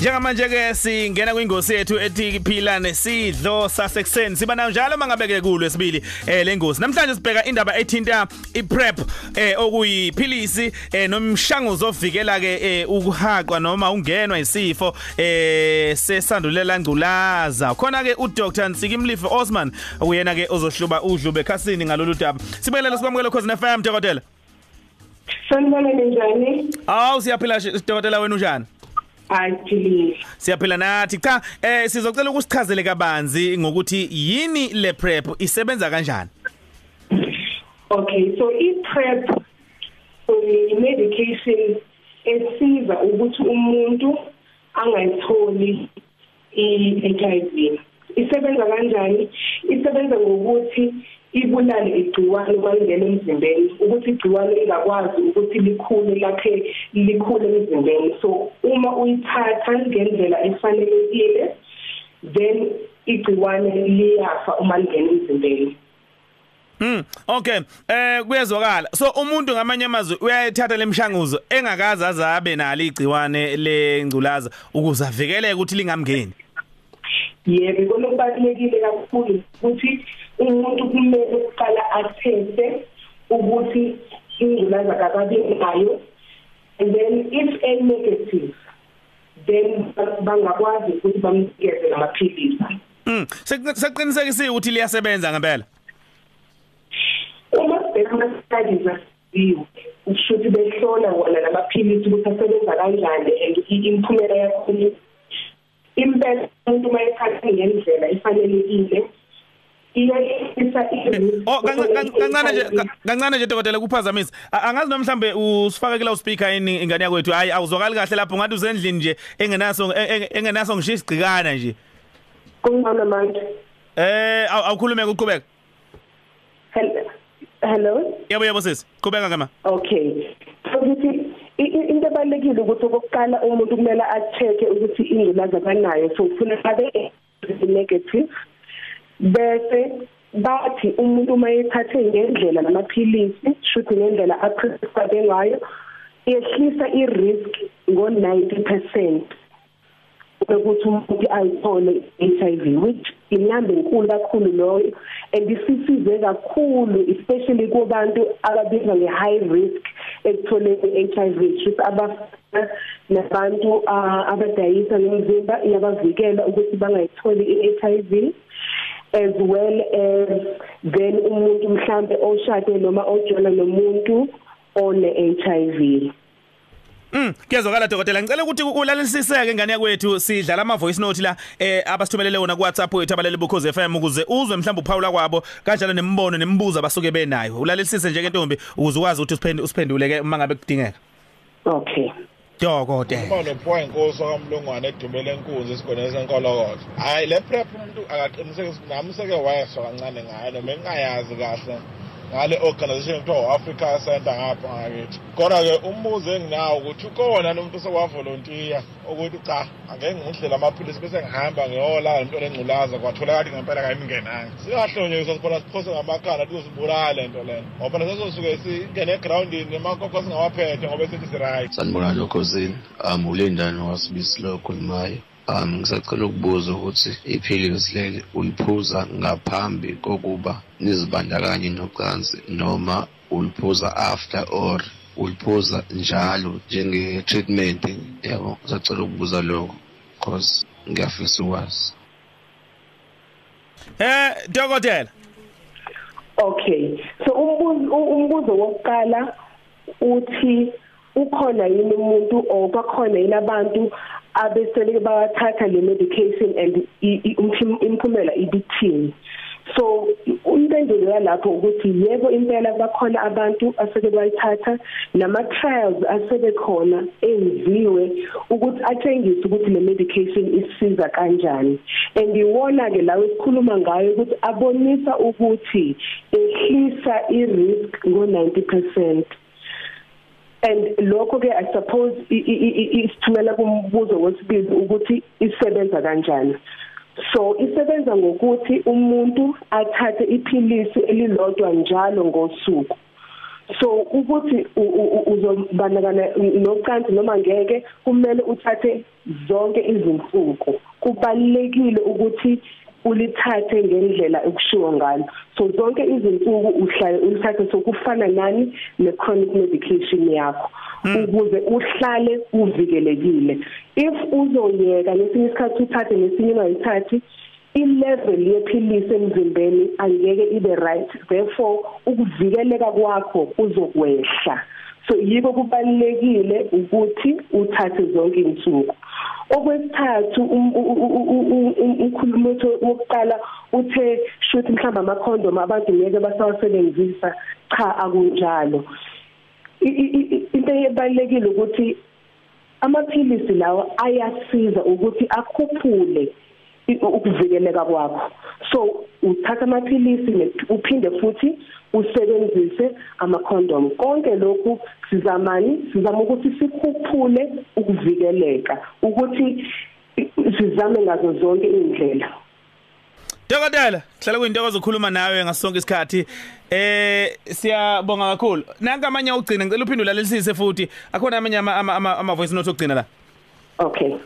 njengamanje ke singena kwingosi yethu ethi phila nesidlo sasekuseni. Siba nayo njalo mangabeke kulo esibili eh lengosi namhlanje sibheka indaba ethinta iprep eh okuyiphilisi eh nomshanguzo ovikela ke eh, ukuhaqwa noma ungenwa isifo eh sesandulela ngculaza. Khona ke uDr Nsikimlife Osman uyena ke ozohluba udlube khasini ngalolu daba. Sibelele sibamukele cause FM dokotela. Sanibona njani? Awu siyaphila dokotela wena unjani? Ayiphilile. Siyaphila nathi cha eh sizocela ukusichazele kabanzi ngokuthi yini le prep isebenza kanjani Okay, so i-PrEP i-medication esiza ukuthi umuntu angayitholi i-HIV. Isebenza kanjani? Isebenza ngokuthi ibulale igciwane malingena emzimbeni ukuthi igciwane lingakwazi ukuthi likhule lakhe likhule emzimbeni. So uma uyithatha ngendlela efanelekile then igciwane liyafa uma lingena emzimbeni. Mm okay. Eh kuyezwakala so umuntu ngamanye amazwi uyayithatha lemshanguzo engakazi azabe nalo igciwane lengculaza ukuze avikeleke ukuthi lingamngeni? Yebo ikona kubalekile kakhulu ukuthi umuntu kumele uqala athethe ukuthi ingculaza kakabi nayo and then if a negative then bangakwazi ukuthi bamnikeze amaphilisi Mm sekuqinisekisiwe ukuthi liyasebenza ngempela? Uma sibheka ama-studies asiziwe ushuthi behlola wona lamaphilisi ukuthi asebenza kanjani and imiphumela yakhona impela umuntu uma ethatha ngendlela efanelekile. Iyahlisa Oh kancane nje kancane nje dokotela kuphazamisa. Angazi noma mhlambe usifake kula speaker ini ingane yakwethu hayi awuzwakali kahle lapho ngathi usendlini nje engenaso engenaso ngisho isigcikana nje. Kungcono manje. Eh awukhulume ukuqhubeka Hello? Yebo yebo sisi qhubeka ngama. Okay. Ukuthi into ebalekile ukuthi okokuqala umuntu kumele a-check ukuthi ingculaza kanayo so ufuna abe negative bese bathi umuntu uma ethathe ngendlela lamaphilisi shuthi ngendlela aprescribe ngayo yehlisa i-risk ngo-90% ukuthi umuntu ayithole HIV which inamba enkulu kakhulu loyo and isisize kakhulu especially kubantu ababizwa nge-high risk ekutholeni HIV just abafana nabantu abadayisa nomzimba iyabavikela ukuthi bangayitholi i-HIV as well as then umuntu mhlambe oshade noma ojona nomuntu one HIV Mm, kuyezwakala dokotela. Ngicela ukuthi ulalelisiseke ngane yakwethu sidlala ama voice note la eh abasithumelele wona ku WhatsApp wethu abalele bukhoze FM ukuze uzwe mhlawumbe uphawula kwabo kanjalo nembono nemibuzo abasuke benayo. Ulalelisise nje ke ntombi ukuze ukwazi ukuthi usiphendule usiphenduleke uma ngabe kudingeka. Okay. Dokotela. Uma nophoya inkosi kamlungwane edumele enkunzi esigoneni senkolokotho. Hayi le prep umuntu akaqiniseke ukuthi nami seke wayeswa kancane ngayo noma engayazi kahle. Ngale organization kuthiwa Africa Center ngapha ngakithi. Kodwa ke umbuzo enginawo ukuthi ukhona nomuntu sewavolontiya ukuthi cha angeke ngidlela amaphilisi bese ngihamba ngiyola into lengculaza kwatholakala ngempela kayimngenanga. Sikahlonyiswa sibona siphose ngamakhala kuzosibulala lento lena ngoba nasesosuke singene egroundini emakokho singawaphethe ngoba sithi siright. Sanibona lokho zini um ulindani wasibisi lo khulumayo um ngisacela ukubuza ukuthi iphilisi leli uliphuza ngaphambi kokuba nizibandakanye nocansi noma uliphuza after or uliphuza njalo njenge-treatment. Yabo ngisacela ukubuza lokho cause ngiyafisa ukwazi eh dokotela. Okay so umbuzo umbuzo wokuqala uthi ukhona yini umuntu or bakhona yini abantu abesele bayathatha le medication and imphumela ibithini. So impendulo yalapho ukuthi yebo impela bakhona abantu aseke bayithatha nama trials asebe khona enziwe ukuthi atshengise ukuthi le medication isiza kanjani. And iwona ke lawo esikhuluma ngayo ukuthi abonisa ukuthi ehlisa i-risk ngo 90% and lokho ke i suppose isithumela kumbuzo wesibili ukuthi isebenza kanjani. So isebenza ngokuthi umuntu athathe iphilisi elilodwa njalo ngosuku. So ukuthi uzobandakana nocansi noma ngeke kumele uthathe zonke izinsuku. Kubalekile ukuthi ulithathe ngendlela ekushiwo ngalo. So zonke izinsuku uhlale ulithathe sokufana nani ne chronic medication yakho. Hmm. ukuze uhlale uvikelekile. If uzoyeka lesinye isikhathi uthathe lesinye ungayithathi i-level yephilisi emzimbeni angeke ibe right. Therefore ukuvikeleka kwakho uzokwehla. So yiko kubalekile ukuthi uthathe zonke insuku okwesithathu umkhulumo wokuqala uthe shothi mhlamba amakhondom abantu ngeke basawasebenzisa. Cha akunjalo. Into ebalekile ukuthi amaphilisi lawa ayasiza ukuthi akhuphule ukuvikeleka kwakho so uthatha amaphilisi uphinde futhi usebenzise ama-condom konke lokhu sizamani sizama ukuthi sikhuphule ukuvikeleka ukuthi sizame ngazo zonke indlela Dokotela, hlala kuyintokozo ukukhuluma nawe ngasonke isikhathi. Eh siyabonga kakhulu. Nanka amanye ugcina ngicela uphinde ulalelisise futhi. Akhona amanye ama ama voice note okugcina la. Okay.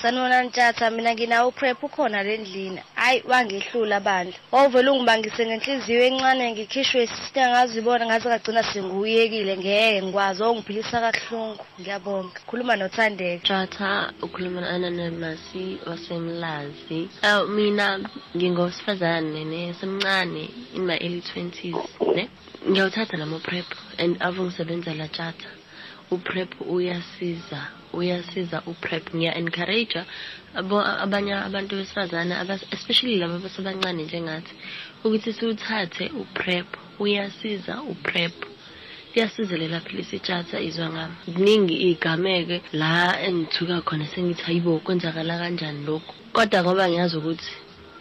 Sanibona Ntshatha mina nginawo prep ukhona lendlini. Hayi wangehlula bandla. Wawuvela ungibangise ngenhliziyo encane ngikhishwe sister ngazibona ngaze kagcina senguyekile ngeke ngikwazi ongiphilisa kahlungu. Ngiyabonga. Khuluma noThandeka. Ntshatha ukhuluma anonymous wasemlazi. Uh, mina ngingowesifazane nesemncane in my early 20s ne. Ngiyawuthatha lamo prep and avungisebenza la Ntshatha. Uprep uyasiza uyasiza uprep. Ngiya encourage abanye abantu besifazane especially labo abasebancane njengathi ukuthi siwuthathe uprep uyasiza uprep. Liyasiza lela philisi itshatha izwa ngami. Kuningi igameke la engithuka khona sengithi hayibo kwenzakala kanjani lokhu? Kodwa ngoba ngiyazi ukuthi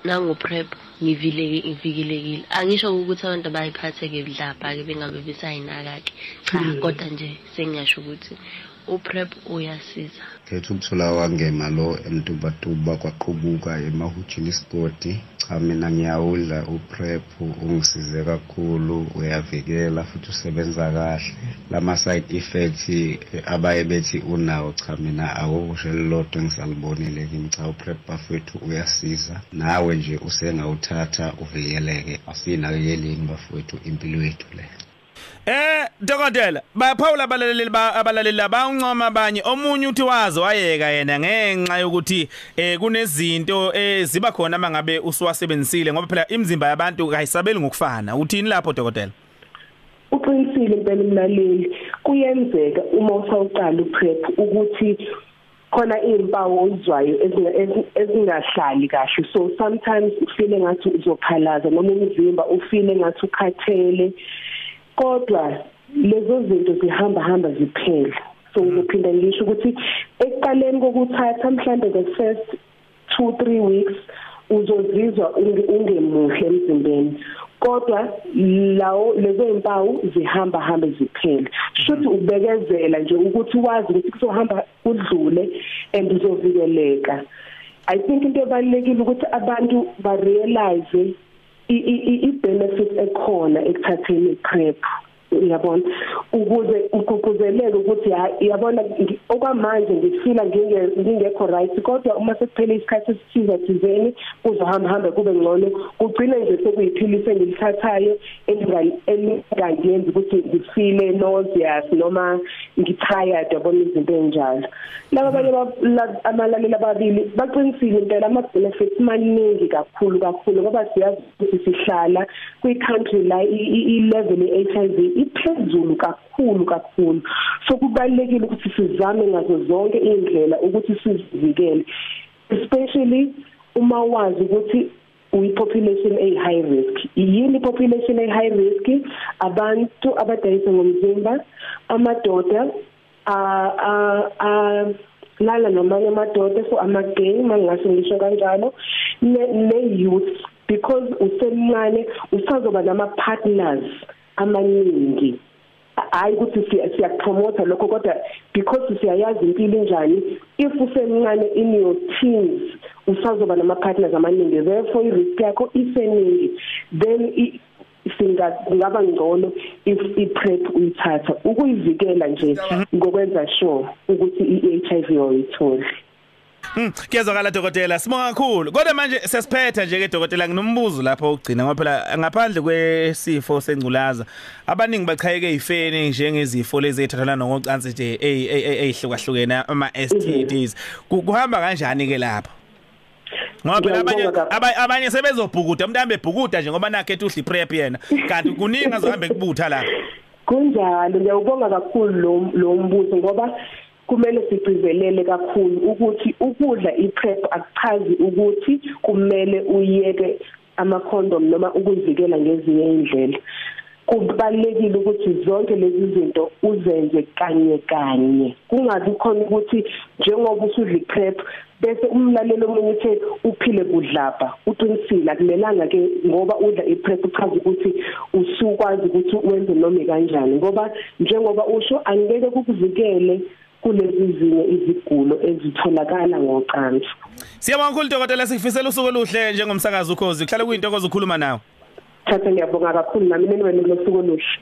nangu-prep ngivikelekile angisho ukuthi abantu bayiphathe-ke budlabha-ke bengabe besayinaka-ke cha hmm. kodwa nje sengiyasho ukuthi uprep uyasiza. Khetha ukuthola wangema lo emtubatuba kwaqubuka emahutshini isigodi cha mina ngiyawudla uprep ungisize kakhulu uyavikela futhi usebenza kahle. Lama-side effects abaye bethi unawo cha mina awukusho elilodwa engisalibonile kimi. Cha uprep bafowethu uyasiza. Nawe nje usengawuthatha uvikeleke. Asiyinakekeleni bafowethu impilo yethu le. Eh dokotela baphawula abalaleli abalaleli abancoma abanye. Omunye uthi wazo wayeka yena ngenxa yokuthi eh kunezinto eziba khona mangabe usuwasebenzisile ngoba phela imizimba yabantu kayisabeli ngokufana. Uthini lapho dokotela? Uqinisile impela umlaleli kuyenzeka uma usawuqala uprep ukuthi khona izimpawu ozwayo ezingahlali kahle. So sometimes ufile ngathi uzokhalaza noma umzimba ufile ngathi ukhathele. Kodwa lezo zinto zihamba hamba ziphela. So ngiphinda ngisho ukuthi ekuqaleni kokuthatha mhlambe the first 2 3 weeks uzozizwa ungemuhle emzimbeni. Kodwa lawo lezo impawu zihamba hambe ziphele shothi ubekezela nje ukuthi wazi ukuthi kuzohamba udlule and uzovikeleka. I think into ebalekile ukuthi abantu ba realize i benefit ekhona ekuthatheni prep uyabona? Ukuze ugqugquzeleke ukuthi yabona okwamanje ngifila ngingekho right kodwa uma sekuphele isikhathi esithize thizeni kuzohamba hamba kube ngcono. Kugcine nje sekuyiphilise engilithathayo elingangenzi ukuthi ngifile nauseous noma ngitired yabona izinto enjalo laba abanye amalaleli ababili baqinisile impela ama benefits maningi kakhulu kakhulu ngoba siyazi ukuthi sihlala kwi country la i level ye HIV iphezulu kakhulu kakhulu. So kubalekile ukuthi sizame ngazo zonke indlela ukuthi sizivikele especially uma wazi ukuthi uyipopulation ey high risk. Yini population ey high risk? Abantu abadayisa ngomzimba amadoda a a lala namanye amadoda so amagay mangaso ngisho kanjalo ne youth because usemncane usazoba nama partners amaningi. Hayi ukuthi siyakupromota lokho kodwa because siyayazi impilo injani if usemncane in your teens usazoba nama partners amaningi. Therefore i risk yakho iseningi. Then singa kungaba ngcono if iprep uyithatha. Ukuyivikela nje ngokwenza sure ukuthi iHIV uyithola Mm, kuyezwakala dokotela. Sibonga kakhulu. Kodwa manje sesiphetha nje ke dokotela nginombuzo lapho ugcina ngoba phela ngaphandle kwesifo sengculaza abaningi bachayeke izifeni njengezifo lezi ethathelana ngocansi nje ezihlukahlukene ama STDs. Kuhamba kanjani ke lapho? Ngoba phela abanye abanye abanye sebezobhukuda umuntu ahambe ebhukuda nje ngoba nakhe ethi udli prep yena kanti kuningi azohambe kubutha lapha. Kunjalo ngiyawubonga kakhulu lo lo mbuzo ngoba kumele sigcizelele kakhulu ukuthi ukudla iprep akuchazi ukuthi kumele uyeke amakhondom noma ukuzivikela ngezinye indlela kubalekile ukuthi zonke lezi zinto uzenze kanye kanye. Kungabi khona ukuthi njengoba usudla iprep bese umlalelo omunye uthe uphile kudlapha uqinisile akumelanga ke ngoba udla iprep uchaza ukuthi usukwazi ukuthi wenze noma kanjani ngoba njengoba usho angeke kukuvikele kulezi zinye izigulo ezitholakala ngocansi. Siyabonga kakhulu dokotela. Sikufisela usuku oluhle njengomsakazi ukhozi. Kuhlala kuyintokozo ukukhuluma nawe. Thatha ngiyabonga kakhulu nami niwe nosuku oluhle?